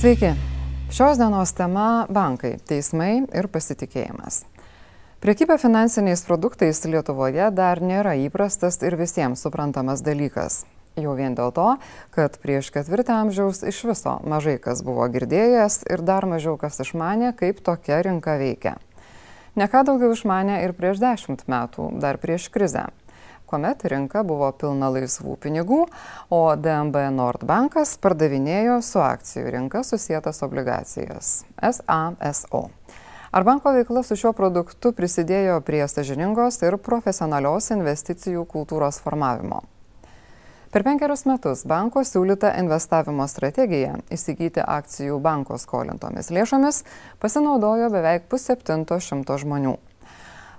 Sveiki. Šios dienos tema - bankai, teismai ir pasitikėjimas. Priekyba finansiniais produktais Lietuvoje dar nėra įprastas ir visiems suprantamas dalykas. Jau vien dėl to, kad prieš ketvirtį amžiaus iš viso mažai kas buvo girdėjęs ir dar mažiau kas išmanė, kaip tokia rinka veikia. Neką daugiau išmanė ir prieš dešimt metų, dar prieš krizę kuomet rinka buvo pilna laisvų pinigų, o DNB Nordbankas pardavinėjo su akcijų rinka susijęs obligacijas SASO. Ar banko veikla su šiuo produktu prisidėjo prie sažiningos ir profesionalios investicijų kultūros formavimo? Per penkerius metus banko siūlyta investavimo strategija įsigyti akcijų banko skolintomis lėšomis pasinaudojo beveik pusseptinto šimto žmonių.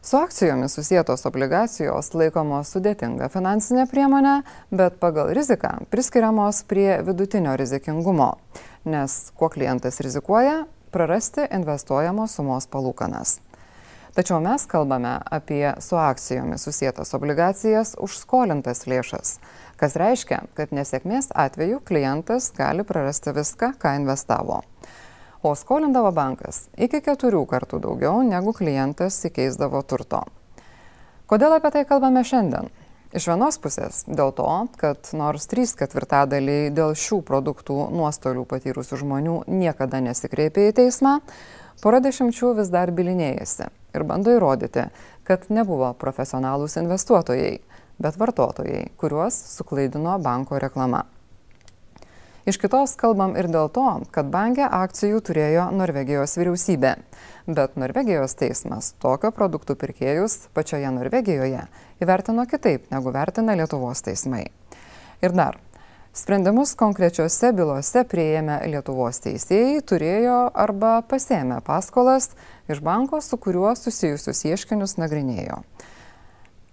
Su akcijomis susijėtos obligacijos laikomos sudėtinga finansinė priemonė, bet pagal riziką priskiriamos prie vidutinio rizikingumo, nes kuo klientas rizikuoja, prarasti investuojamos sumos palūkanas. Tačiau mes kalbame apie su akcijomis susijęs obligacijas už skolintas lėšas, kas reiškia, kad nesėkmės atveju klientas gali prarasti viską, ką investavo o skolindavo bankas iki keturių kartų daugiau negu klientas įkeisdavo turto. Kodėl apie tai kalbame šiandien? Iš vienos pusės dėl to, kad nors 3 ketvirtadaliai dėl šių produktų nuostolių patyrusių žmonių niekada nesikreipė į teismą, pora dešimčių vis dar bilinėjasi ir bando įrodyti, kad nebuvo profesionalūs investuotojai, bet vartotojai, kuriuos suklaidino banko reklama. Iš kitos kalbam ir dėl to, kad bankė akcijų turėjo Norvegijos vyriausybė. Bet Norvegijos teismas tokio produktų pirkėjus pačioje Norvegijoje įvertino kitaip negu vertina Lietuvos teismai. Ir dar, sprendimus konkrečiose bylose prieėmę Lietuvos teisėjai turėjo arba pasėmė paskolas iš banko, su kuriuo susijusius ieškinius nagrinėjo.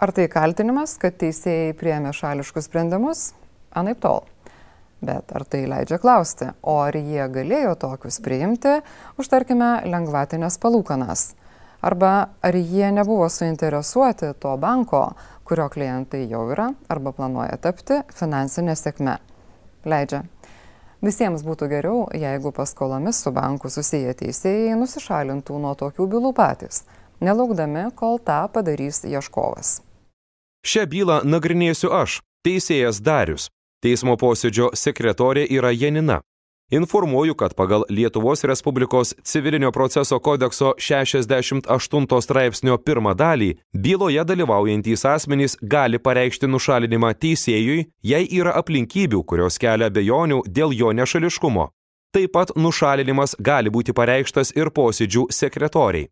Ar tai kaltinimas, kad teisėjai prieėmė šališkus sprendimus? Anaip tol. Bet ar tai leidžia klausti, o ar jie galėjo tokius priimti už, tarkime, lengvatinės palūkanas? Arba ar jie nebuvo suinteresuoti to banko, kurio klientai jau yra arba planuoja tapti finansinė sėkme? Leidžia. Visiems būtų geriau, jeigu paskolomis su banku susiję teisėjai nusišalintų nuo tokių bylų patys, nelaukdami, kol tą padarys ieškovas. Šią bylą nagrinėsiu aš, teisėjas Darius. Teismo posėdžio sekretorė yra Janina. Informuoju, kad pagal Lietuvos Respublikos civilinio proceso kodekso 68 straipsnio pirmą dalį byloje dalyvaujantys asmenys gali pareikšti nušalinimą teisėjui, jei yra aplinkybių, kurios kelia bejonių dėl jo nešališkumo. Taip pat nušalinimas gali būti pareikštas ir posėdžių sekretoriai.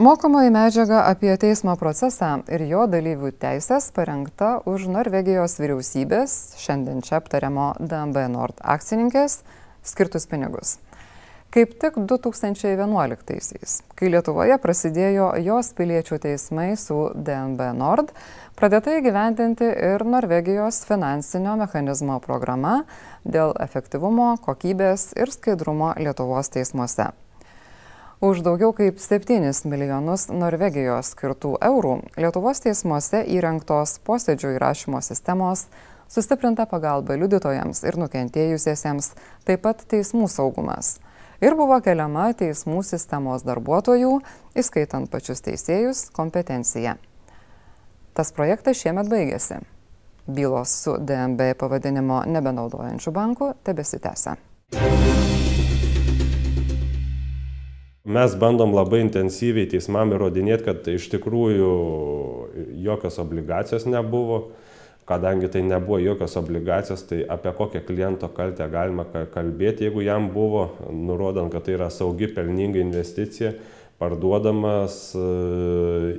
Mokomoji medžiaga apie teismo procesą ir jo dalyvių teisės parengta už Norvegijos vyriausybės, šiandien čia aptariamo DMB Nord akcininkės, skirtus pinigus. Kaip tik 2011-aisiais, kai Lietuvoje prasidėjo jos piliečių teismai su DNB Nord, pradėta įgyvendinti ir Norvegijos finansinio mechanizmo programa dėl efektyvumo, kokybės ir skaidrumo Lietuvos teismuose. Už daugiau kaip 7 milijonus Norvegijos skirtų eurų Lietuvos teismuose įrengtos posėdžių įrašymo sistemos, sustiprinta pagalba liudytojams ir nukentėjusiesiems, taip pat teismų saugumas. Ir buvo keliama teismų sistemos darbuotojų, įskaitant pačius teisėjus, kompetencija. Tas projektas šiemet baigėsi. Bylos su DNB pavadinimo nebenaudojančių bankų tebesitęsia. Mes bandom labai intensyviai teismam įrodinėti, kad iš tikrųjų jokios obligacijos nebuvo. Kadangi tai nebuvo jokios obligacijos, tai apie kokią kliento kaltę galima kalbėti, jeigu jam buvo, nurodant, kad tai yra saugi, pelninga investicija, parduodamas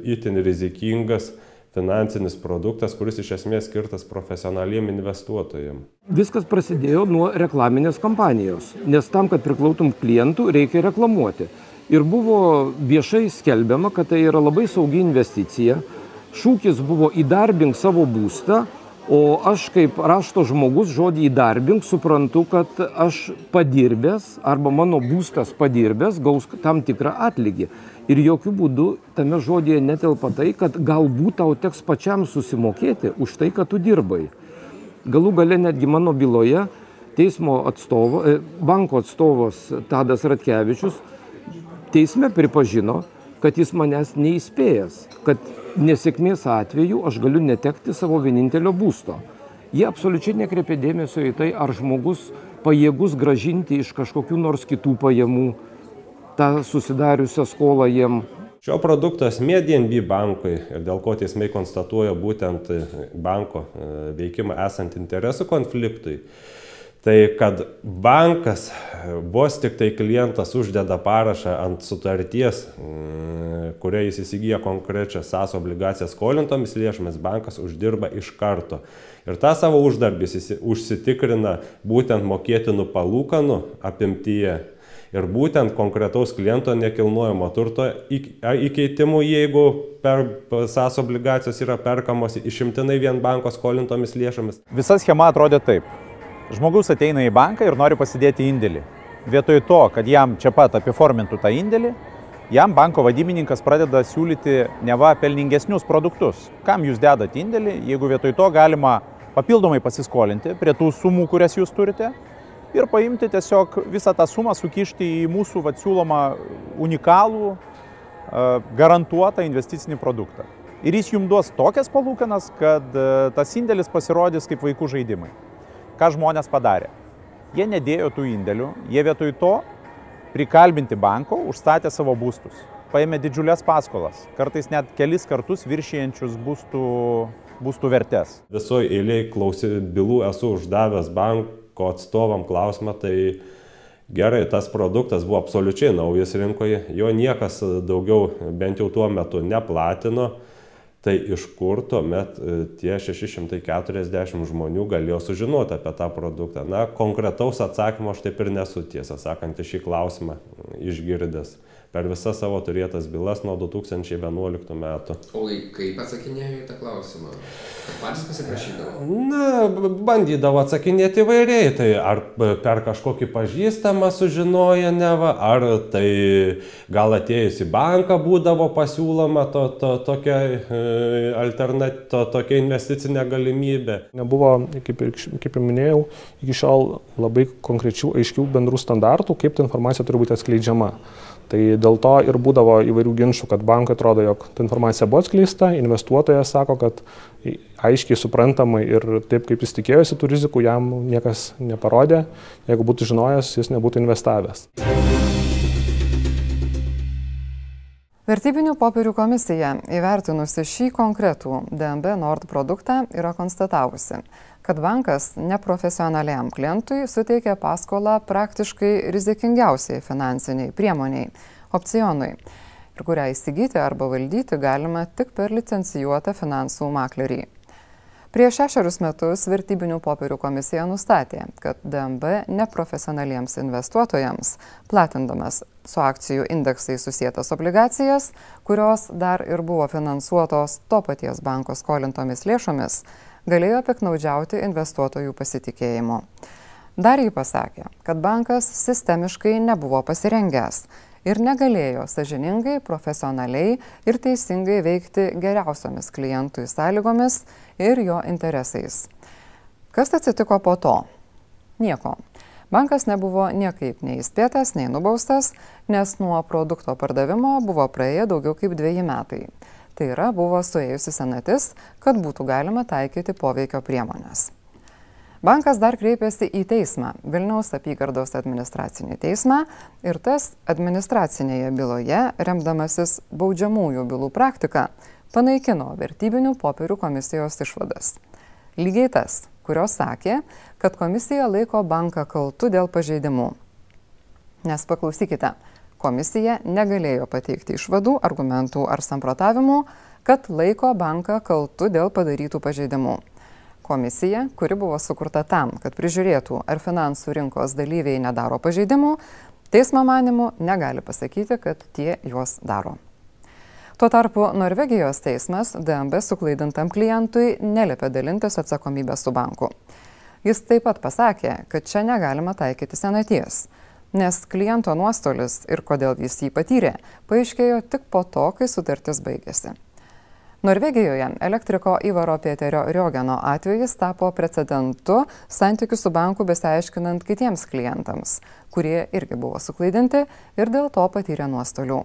itin rizikingas finansinis produktas, kuris iš esmės skirtas profesionaliem investuotojams. Viskas prasidėjo nuo reklaminės kampanijos, nes tam, kad priklautum klientų, reikia reklamuoti ir buvo viešai skelbiama, kad tai yra labai saugi investicija. Šūkis buvo įdarbink savo būstą, o aš kaip rašto žmogus žodį įdarbink suprantu, kad aš padirbęs arba mano būstas padirbęs gaus tam tikrą atlygį. Ir jokių būdų tame žodėje netelpa tai, kad galbūt tau teks pačiam susimokėti už tai, kad tu dirbai. Galų gale netgi mano byloje teismo atstovo, e, banko atstovas Tadas Ratkevičius teisme pripažino, kad jis manęs neįspėjęs, kad nesėkmės atveju aš galiu netekti savo vienintelio būsto. Jie absoliučiai nekreipė dėmesio į tai, ar žmogus pajėgus gražinti iš kažkokių nors kitų pajamų tą susidariusią skolą jiem. Šio produkto esmė DNB bankui ir dėl ko teismai konstatuoja būtent banko e, veikimą esant interesų konfliktui Tai kad bankas, vos tik tai klientas uždeda parašą ant sutarties, mm, kuria jis įsigyja konkrečią SAS obligaciją skolintomis lėšomis, bankas uždirba iš karto. Ir tą savo uždarbį jis užsitikrina būtent mokėtinų palūkanų apimtyje ir būtent konkretaus kliento nekilnojamo turto įkeitimų, jeigu per SAS obligacijos yra perkamos išimtinai vien banko skolintomis lėšomis. Visa schema atrodė taip. Žmogus ateina į banką ir nori pasidėti indėlį. Vietoj to, kad jam čia pat apiformintų tą indėlį, jam banko vadybininkas pradeda siūlyti neva pelningesnius produktus. Kam jūs dedat indėlį, jeigu vietoj to galima papildomai pasiskolinti prie tų sumų, kurias jūs turite ir paimti tiesiog visą tą sumą, sukišti į mūsų vat, siūlomą unikalų, garantuotą investicinį produktą. Ir jis jums duos tokias palūkanas, kad tas indėlis pasirodys kaip vaikų žaidimai ką žmonės padarė. Jie nedėjo tų indėlių, jie vietoj to prikalbinti banko užstatė savo būstus. Paėmė didžiulės paskolas, kartais net kelis kartus viršijančius būstų, būstų vertės. Visoje eilėje klausy bylų esu uždavęs banko atstovam klausimą, tai gerai, tas produktas buvo absoliučiai naujas rinkoje, jo niekas daugiau bent jau tuo metu neplatino Tai iš kur tuomet e, tie 640 žmonių galėjo sužinoti apie tą produktą? Na, konkretaus atsakymo aš taip ir nesu tiesą sakant į šį klausimą išgirdęs per visas savo turėtas bylas nuo 2011 metų. O kaip atsakinėjo į tą klausimą? Patys pasiprašydavo? Na, bandydavo atsakinėti įvairiai. Tai ar per kažkokį pažįstamą sužinoja neva, ar tai gal atėjus į banką būdavo pasiūloma to, to, tokia, e, alternat, to, tokia investicinė galimybė. Nebuvo, kaip ir, kaip ir minėjau, iki šiol labai konkrečių, aiškių bendrų standartų, kaip ta informacija turi būti atskleidžiama. Tai dėl to ir būdavo įvairių ginčių, kad bankai atrodo, jog ta informacija buvo atskleista, investuotojas sako, kad aiškiai suprantamai ir taip, kaip jis tikėjosi tų rizikų, jam niekas neparodė, jeigu būtų žinojęs, jis nebūtų investavęs. Vertybinių popierių komisija įvertinusi šį konkretų DMB Nord produktą yra konstatavusi, kad bankas neprofesionaliam klientui suteikia paskolą praktiškai rizikingiausiai finansiniai priemoniai - opcionui, ir kurią įsigyti arba valdyti galima tik per licencijuotą finansų maklerį. Prieš šešerius metus vertybinių popierių komisija nustatė, kad DMB neprofesionaliems investuotojams, platindamas su akcijų indeksai susijęs obligacijas, kurios dar ir buvo finansuotos to paties banko skolintomis lėšomis, galėjo piknaudžiauti investuotojų pasitikėjimu. Dar jį pasakė, kad bankas sistemiškai nebuvo pasirengęs ir negalėjo sažiningai, profesionaliai ir teisingai veikti geriausiomis klientui sąlygomis ir jo interesais. Kas atsitiko po to? Nieko. Bankas nebuvo niekaip nei įspėtas, nei nubaustas, nes nuo produkto pardavimo buvo praėję daugiau kaip dviejį metai. Tai yra, buvo suėjusi senatis, kad būtų galima taikyti poveikio priemonės. Bankas dar kreipėsi į teismą, Vilniaus apygardos administracinį teismą ir tas administracinėje byloje, remdamasis baudžiamųjų bylų praktika, panaikino vertybinių popierių komisijos išvadas. Lygiai tas, kurios sakė, kad komisija laiko banką kaltu dėl pažeidimų. Nes paklausykite, Komisija negalėjo pateikti išvadų, argumentų ar samprotavimų, kad laiko banką kaltu dėl padarytų pažeidimų. Komisija, kuri buvo sukurta tam, kad prižiūrėtų, ar finansų rinkos dalyviai nedaro pažeidimų, teismo manimu negali pasakyti, kad tie juos daro. Tuo tarpu Norvegijos teismas DMB suklaidintam klientui neliepė dalintis atsakomybę su banku. Jis taip pat pasakė, kad čia negalima taikyti senaties nes kliento nuostolis ir kodėl jis jį patyrė, paaiškėjo tik po to, kai sutartis baigėsi. Norvegijoje elektriko Ivaro Pieterio Riogeno atvejis tapo precedentu santykių su banku besiaiškinant kitiems klientams, kurie irgi buvo suklaidinti ir dėl to patyrė nuostolių.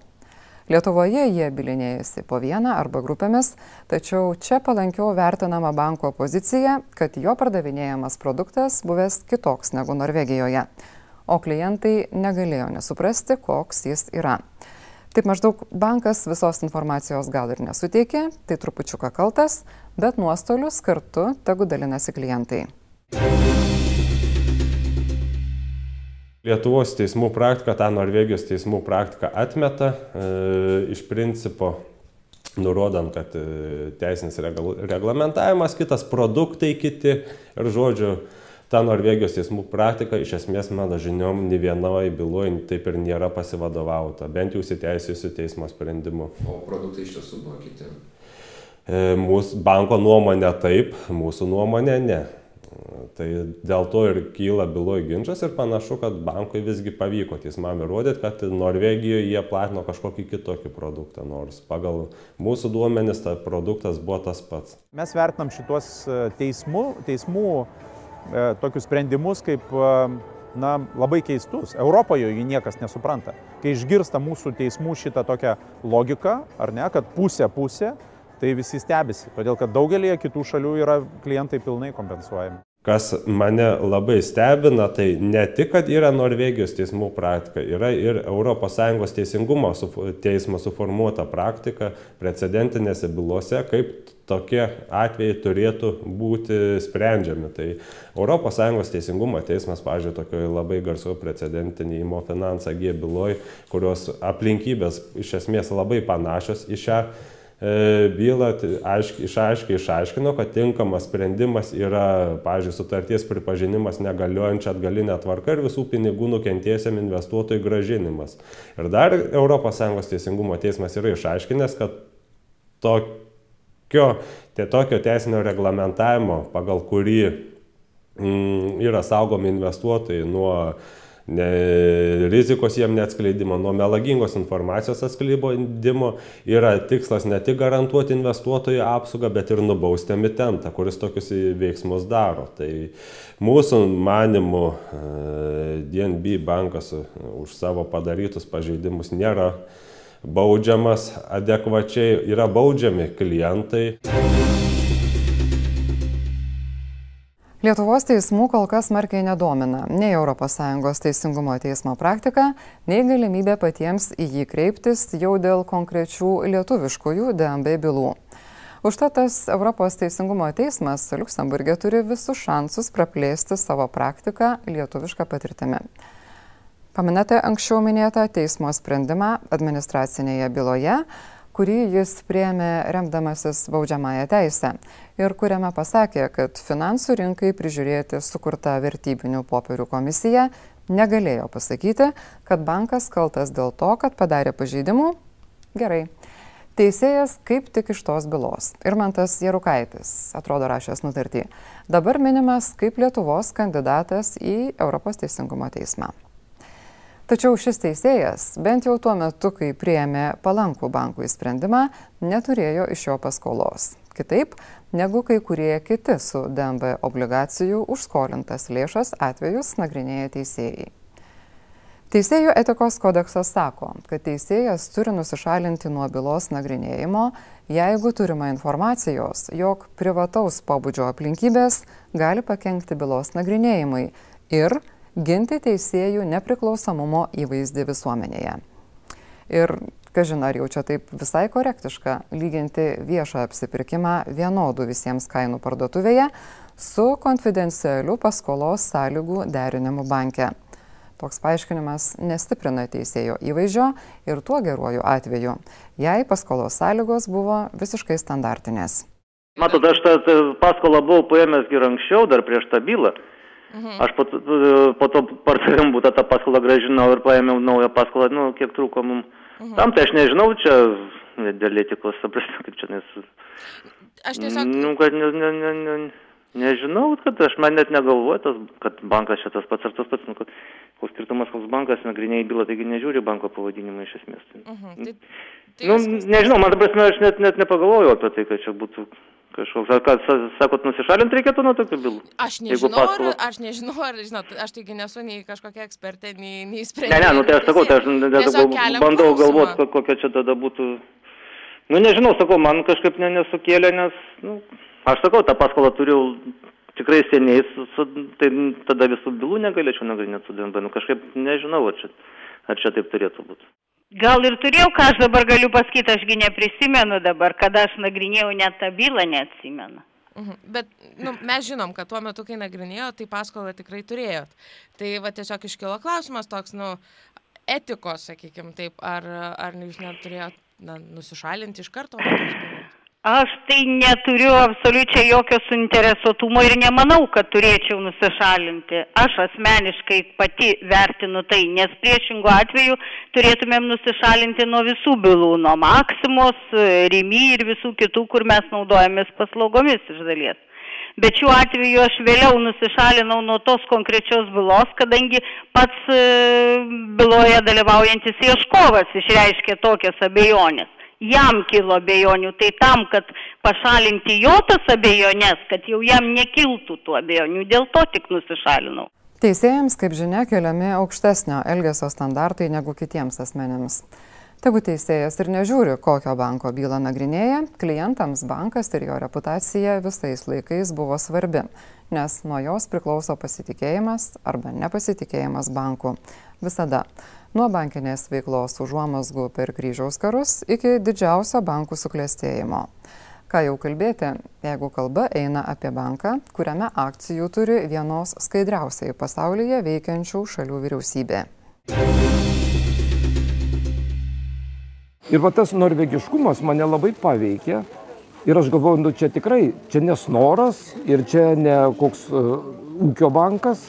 Lietuvoje jie bilinėjasi po vieną arba grupėmis, tačiau čia palankiau vertinama banko pozicija, kad jo pardavinėjamas produktas buvęs kitoks negu Norvegijoje, o klientai negalėjo nesuprasti, koks jis yra. Taip maždaug bankas visos informacijos gal ir nesuteikė, tai trupučiuką kaltas, bet nuostolius kartu tegu dalinasi klientai. Lietuvos teismų praktika, tą Norvegijos teismų praktiką atmeta e, iš principo, nurodant, kad e, teisinis reglamentavimas, kitas produktai kiti ir žodžiu, ta Norvegijos teismų praktika iš esmės mano žiniom nei vienoje byloje taip ir nėra pasivadovauta, bent jau įsiteisėjusiu teismo sprendimu. O produktai iš tiesų buvo kiti? E, mūsų banko nuomonė taip, mūsų nuomonė ne. Tai dėl to ir kyla byloje ginčas ir panašu, kad bankui visgi pavyko teismam įrodyti, kad Norvegijoje jie platino kažkokį kitokį produktą, nors pagal mūsų duomenis tas produktas buvo tas pats. Mes vertinam šitos e, teismų, teismų tokius sprendimus kaip e, na, labai keistus. Europoje jų niekas nesupranta. Kai išgirsta mūsų teismų šitą tokią logiką, ar ne, kad pusė pusė, tai visi stebisi, todėl kad daugelį kitų šalių yra klientai pilnai kompensuojami. Kas mane labai stebina, tai ne tik, kad yra Norvegijos teismų praktika, yra ir ES teisingumo teismo suformuota praktika precedentinėse bylose, kaip tokie atvejai turėtų būti sprendžiami. Tai ES teisingumo teismas, pažiūrėjau, tokioje labai garso precedentinė įmo finansą G byloj, kurios aplinkybės iš esmės labai panašios į šią bylą aiškiai, išaiškiai išaiškino, kad tinkamas sprendimas yra, pažiūrėjau, sutarties pripažinimas negaliojančia atgalinė tvarka ir visų pinigų nukentėjusiam investuotojui gražinimas. Ir dar ES teisingumo teismas yra išaiškinęs, kad tokio, tai tokio teisinio reglamentavimo, pagal kurį mm, yra saugomi investuotojai nuo ne, rizikos jiem neatskleidimo, nuo melagingos informacijos atskleidimo yra tikslas ne tik garantuoti investuotojų apsaugą, bet ir nubausti emitentą, kuris tokius veiksmus daro. Tai mūsų manimų e, DNB bankas už savo padarytus pažeidimus nėra baudžiamas adekvačiai, yra baudžiami klientai. Lietuvos teismų kol kas smarkiai nedomina nei ES teisingumo teismo praktika, nei galimybė patiems į jį kreiptis jau dėl konkrečių lietuviškųjų DMB bylų. Užtat tas Europos teisingumo teismas Luksemburgė turi visus šansus praplėsti savo praktiką lietuvišką patirtimį. Paminate anksčiau minėtą teismo sprendimą administracinėje byloje, kurį jis priėmė remdamasis baudžiamąją teisę ir kuriame pasakė, kad finansų rinkai prižiūrėti sukurta vertybinių popierių komisija negalėjo pasakyti, kad bankas kaltas dėl to, kad padarė pažeidimų. Gerai. Teisėjas kaip tik iš tos bylos. Irmantas Jarukaitis, atrodo rašęs nutartį, dabar minimas kaip Lietuvos kandidatas į Europos teisingumo teismą. Tačiau šis teisėjas, bent jau tuo metu, kai prieėmė palankų bankų įsprendimą, neturėjo iš jo paskolos. Kitaip negu kai kurie kiti su DMB obligacijų užskolintas lėšas atvejus nagrinėja teisėjai. Teisėjų etikos kodeksas sako, kad teisėjas turi nusišalinti nuo bylos nagrinėjimo, jeigu turima informacijos, jog privataus pobūdžio aplinkybės gali pakengti bylos nagrinėjimai ir ginti teisėjų nepriklausomumo įvaizdį visuomenėje. Ir kažin ar jau čia taip visai korektiška lyginti viešą apsipirkimą vienodų visiems kainų parduotuvėje su konfidencialiu paskolos sąlygų derinimu banke. Toks paaiškinimas nestiprina teisėjo įvaizdžio ir tuo geruoju atveju, jei paskolos sąlygos buvo visiškai standartinės. Matot, aš tą paskolą buvau paėmęs ir anksčiau, dar prieš tą bylą. Mhm. Aš po, po to pardavėm būtą tą paskolą gražinau ir paėmiau naują paskolą, nu, kiek trūko mums. Mhm. Tam tai aš nežinau, čia dėl etikos, suprasti, kaip čia nesu. Aš tiesiog. Nu, kad ne, ne, ne, ne, Nežinau, kad aš man net negalvoju, tas, kad bankas šitas pats ar tas pats, nu, kad koks skirtumas, koks bankas nagrinėja bylą, taigi nežiūri banko pavadinimą iš esmės. Uh -huh. tai, tai nu, nežinau, man dabar aš net, net nepagalvojau apie tai, kad čia būtų kažkoks, ar kad, sakot, nusišalinti reikėtų nuo tokių bylų? Aš nežinau, ar, aš nežinau, ar, žinot, aš taigi nesu nei kažkokia ekspertė, nei, nei sprendimė. Ne, ne, nu tai aš sakau, tai aš bandau galvoti, kokia čia tada būtų Nu nežinau, sakau, man kažkaip ne, nesukėlė, nes, nu, aš sakau, tą paskolą turiu tikrai seniai, su, su, tai tada visų bylų negalėčiau nagrinėti su DMB, nu kažkaip nežinau, ar čia, ar čia taip turėtų būti. Gal ir turėjau, ką aš dabar galiu pasakyti, ašgi neprisimenu dabar, kada aš nagrinėjau, net tą bylą neatsimenu. Mhm. Bet nu, mes žinom, kad tuo metu, kai nagrinėjo, tai paskolą tikrai turėjot. Tai va tiesiog iškilo klausimas toks, nu, etikos, sakykime taip, ar, ar jūs neturėjot na, nusišalinti iš karto bylos? Aš tai neturiu absoliučiai jokio suinteresuotumo ir nemanau, kad turėčiau nusišalinti. Aš asmeniškai pati vertinu tai, nes priešingų atveju turėtumėm nusišalinti nuo visų bylų, nuo Maksimos, Rimy ir visų kitų, kur mes naudojamės paslaugomis iš dalies. Bet šiuo atveju aš vėliau nusišalinau nuo tos konkrečios bylos, kadangi pats e, byloje dalyvaujantis ieškovas išreiškė tokias abejonės jam kilo abejonių, tai tam, kad pašalinti jo tas abejonės, kad jau jam nekiltų tų abejonių, dėl to tik nusišalinau. Teisėjams, kaip žinia, keliami aukštesnio elgesio standartai negu kitiems asmenėms. Tegu teisėjas ir nežiūri, kokio banko bylą nagrinėja, klientams bankas ir jo reputacija visais laikais buvo svarbi, nes nuo jos priklauso pasitikėjimas arba nepasitikėjimas banku. Visada nuo bankinės veiklos užuomasgų per kryžiaus karus iki didžiausio bankų suklestėjimo. Ką jau kalbėti, jeigu kalba eina apie banką, kuriame akcijų turi vienos skaidriausiai pasaulyje veikiančių šalių vyriausybė. Ir va tas norvegiškumas mane labai paveikė. Ir aš galvoju, nu čia tikrai, čia nesnoras ir čia ne koks uh, ūkio bankas,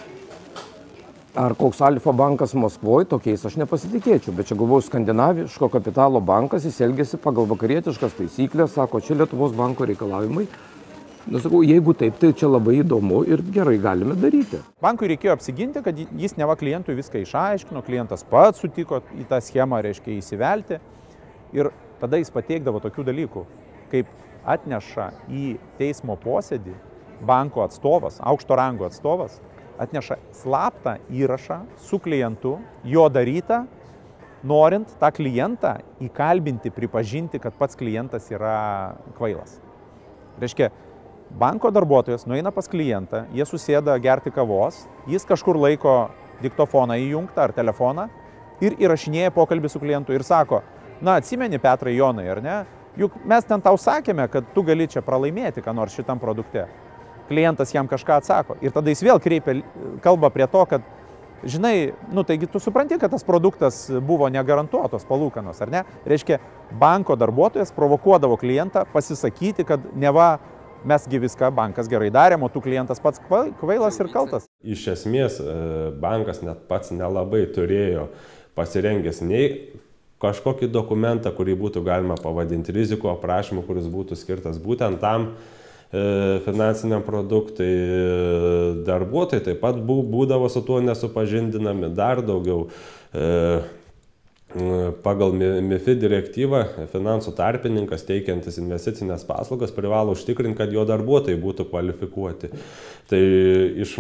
ar koks Alfa bankas Maskvoje, tokiais aš nepasitikėčiau, bet čia galvoju, skandinaviško kapitalo bankas, jis elgesi pagal vakarietiškas taisyklės, sako, čia Lietuvos banko reikalavimai. Na, sakau, jeigu taip, tai čia labai įdomu ir gerai galime daryti. Bankui reikėjo apsiginti, kad jis neva klientui viską išaiškino, klientas pats sutiko į tą schemą, reiškia, įsivelti. Ir tada jis pateikdavo tokių dalykų, kaip atneša į teismo posėdį banko atstovas, aukšto rango atstovas, atneša slaptą įrašą su klientu, jo darytą, norint tą klientą įkalbinti, pripažinti, kad pats klientas yra kvailas. Reiškia, banko darbuotojas nueina pas klientą, jie susėda gerti kavos, jis kažkur laiko diktofoną įjungtą ar telefoną ir įrašinėja pokalbį su klientu ir sako, na atsimeni Petrai Jonai, ar ne? Juk mes ten tau sakėme, kad tu gali čia pralaimėti, ką nors šitam produkte klientas jam kažką atsako. Ir tada jis vėl kreipia kalbą prie to, kad, žinai, nu taigi tu supranti, kad tas produktas buvo negarantuotos palūkanos, ar ne? Reiškia, banko darbuotojas provokuodavo klientą pasisakyti, kad neva mesgi viską bankas gerai darė, o tu klientas pats kvailas ir kaltas. Iš esmės, e, bankas net pats nelabai turėjo pasirengęs nei kažkokį dokumentą, kurį būtų galima pavadinti riziko aprašymu, kuris būtų skirtas būtent tam, finansiniam produktui, e, darbuotojai taip pat būdavo su tuo nesupažindinami dar daugiau. E, pagal MIFID direktyvą finansų tarpininkas teikiantis investicinės paslaugas privalo užtikrinti, kad jo darbuotojai būtų kvalifikuoti. Tai iš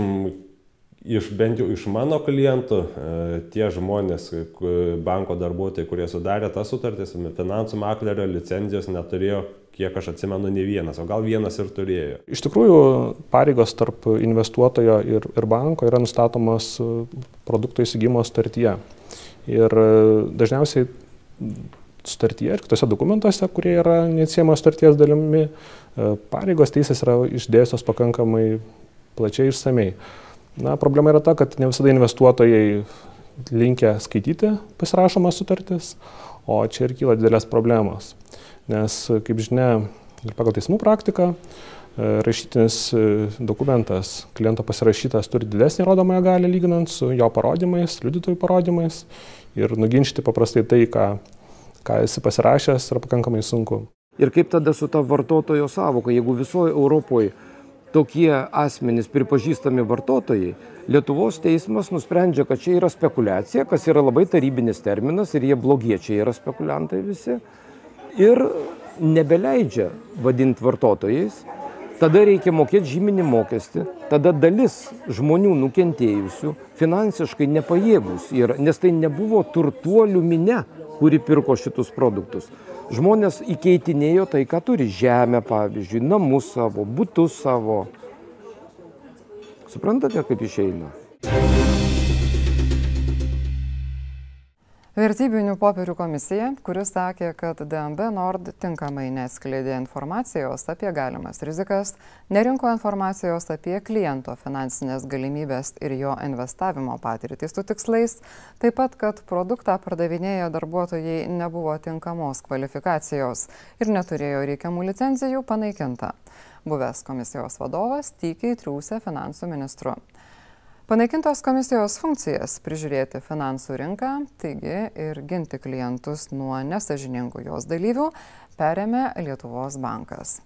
iš bent jau iš mano klientų, tie žmonės, banko darbuotojai, kurie sudarė tas sutartis, finansų maklerio licenzijos neturėjo kiek aš atsimenu, ne vienas, o gal vienas ir turėjo. Iš tikrųjų, pareigos tarp investuotojo ir, ir banko yra nustatomas e, produkto įsigymo startyje. Ir e, dažniausiai startyje ir kitose dokumentuose, kurie yra neatsiejama starties dalimi, e, pareigos teisės yra išdėstos pakankamai plačiai ir samei. Na, problema yra ta, kad ne visada investuotojai linkia skaityti pasirašomas sutartis, o čia ir kyla didelės problemos nes, kaip žinia, ir pagal teismų praktiką, e, rašytinis e, dokumentas, kliento pasirašytas, turi didesnį rodomąją galę lyginant su jo parodymais, liudytojų parodymais ir nuginčyti paprastai tai, ką, ką esi pasirašęs, yra pakankamai sunku. Ir kaip tada su ta vartotojo savoka, jeigu visoje Europoje tokie asmenys pripažįstami vartotojai, Lietuvos teismas nusprendžia, kad čia yra spekulacija, kas yra labai tarybinis terminas ir jie blogiečiai yra spekuliantai visi. Ir nebeleidžia vadinti vartotojais, tada reikia mokėti žyminį mokestį, tada dalis žmonių nukentėjusių finansiškai nepajėgus yra, nes tai nebuvo turtuolių minė, kuri pirko šitus produktus. Žmonės įkeitinėjo tai, ką turi - žemę, pavyzdžiui, namus savo, būtus savo. Suprantate, kaip išeina? Vertybinių popierių komisija, kuris sakė, kad DMB Nord tinkamai neskleidė informacijos apie galimas rizikas, nerinko informacijos apie kliento finansinės galimybės ir jo investavimo patirtį su tikslais, taip pat, kad produktą pardavinėję darbuotojai nebuvo tinkamos kvalifikacijos ir neturėjo reikiamų licenzijų, panaikinta. Buvęs komisijos vadovas tykiai triūsė finansų ministru. Panaikintos komisijos funkcijas prižiūrėti finansų rinką, taigi ir ginti klientus nuo nesažiningų jos dalyvių, perėmė Lietuvos bankas.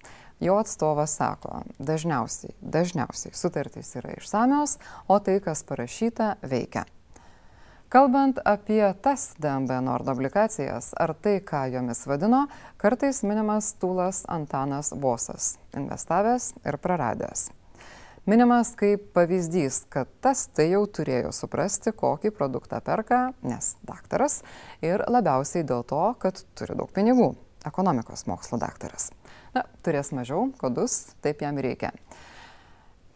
Jo atstovas sako, dažniausiai, dažniausiai sutartys yra išsamios, o tai, kas parašyta, veikia. Kalbant apie tas DMB Nord obligacijas ar tai, ką jomis vadino, kartais minimas Tūlas Antanas Bosas, investavęs ir praradęs. Minimas kaip pavyzdys, kad tas tai jau turėjo suprasti, kokį produktą perka, nes daktaras ir labiausiai dėl to, kad turi daug pinigų. Ekonomikos mokslo daktaras. Na, turės mažiau, kodus, taip jam reikia.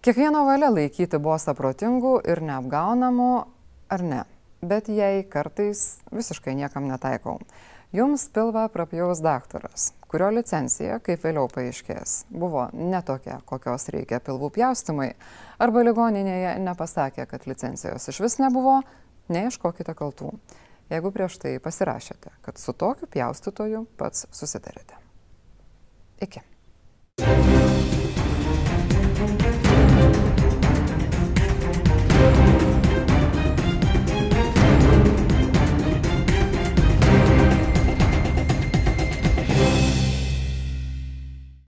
Kiekvieno valia laikyti bosą protingų ir neapgaunamu ar ne, bet jei kartais visiškai niekam netaikau. Jums pilvą prapjaus daktaras, kurio licencija, kaip vėliau paaiškės, buvo netokia, kokios reikia pilvų pjaustimai, arba ligoninėje nepasakė, kad licencijos iš vis nebuvo, neieškokite kaltų. Jeigu prieš tai pasirašėte, kad su tokiu pjaustytoju pats susitarėte. Iki.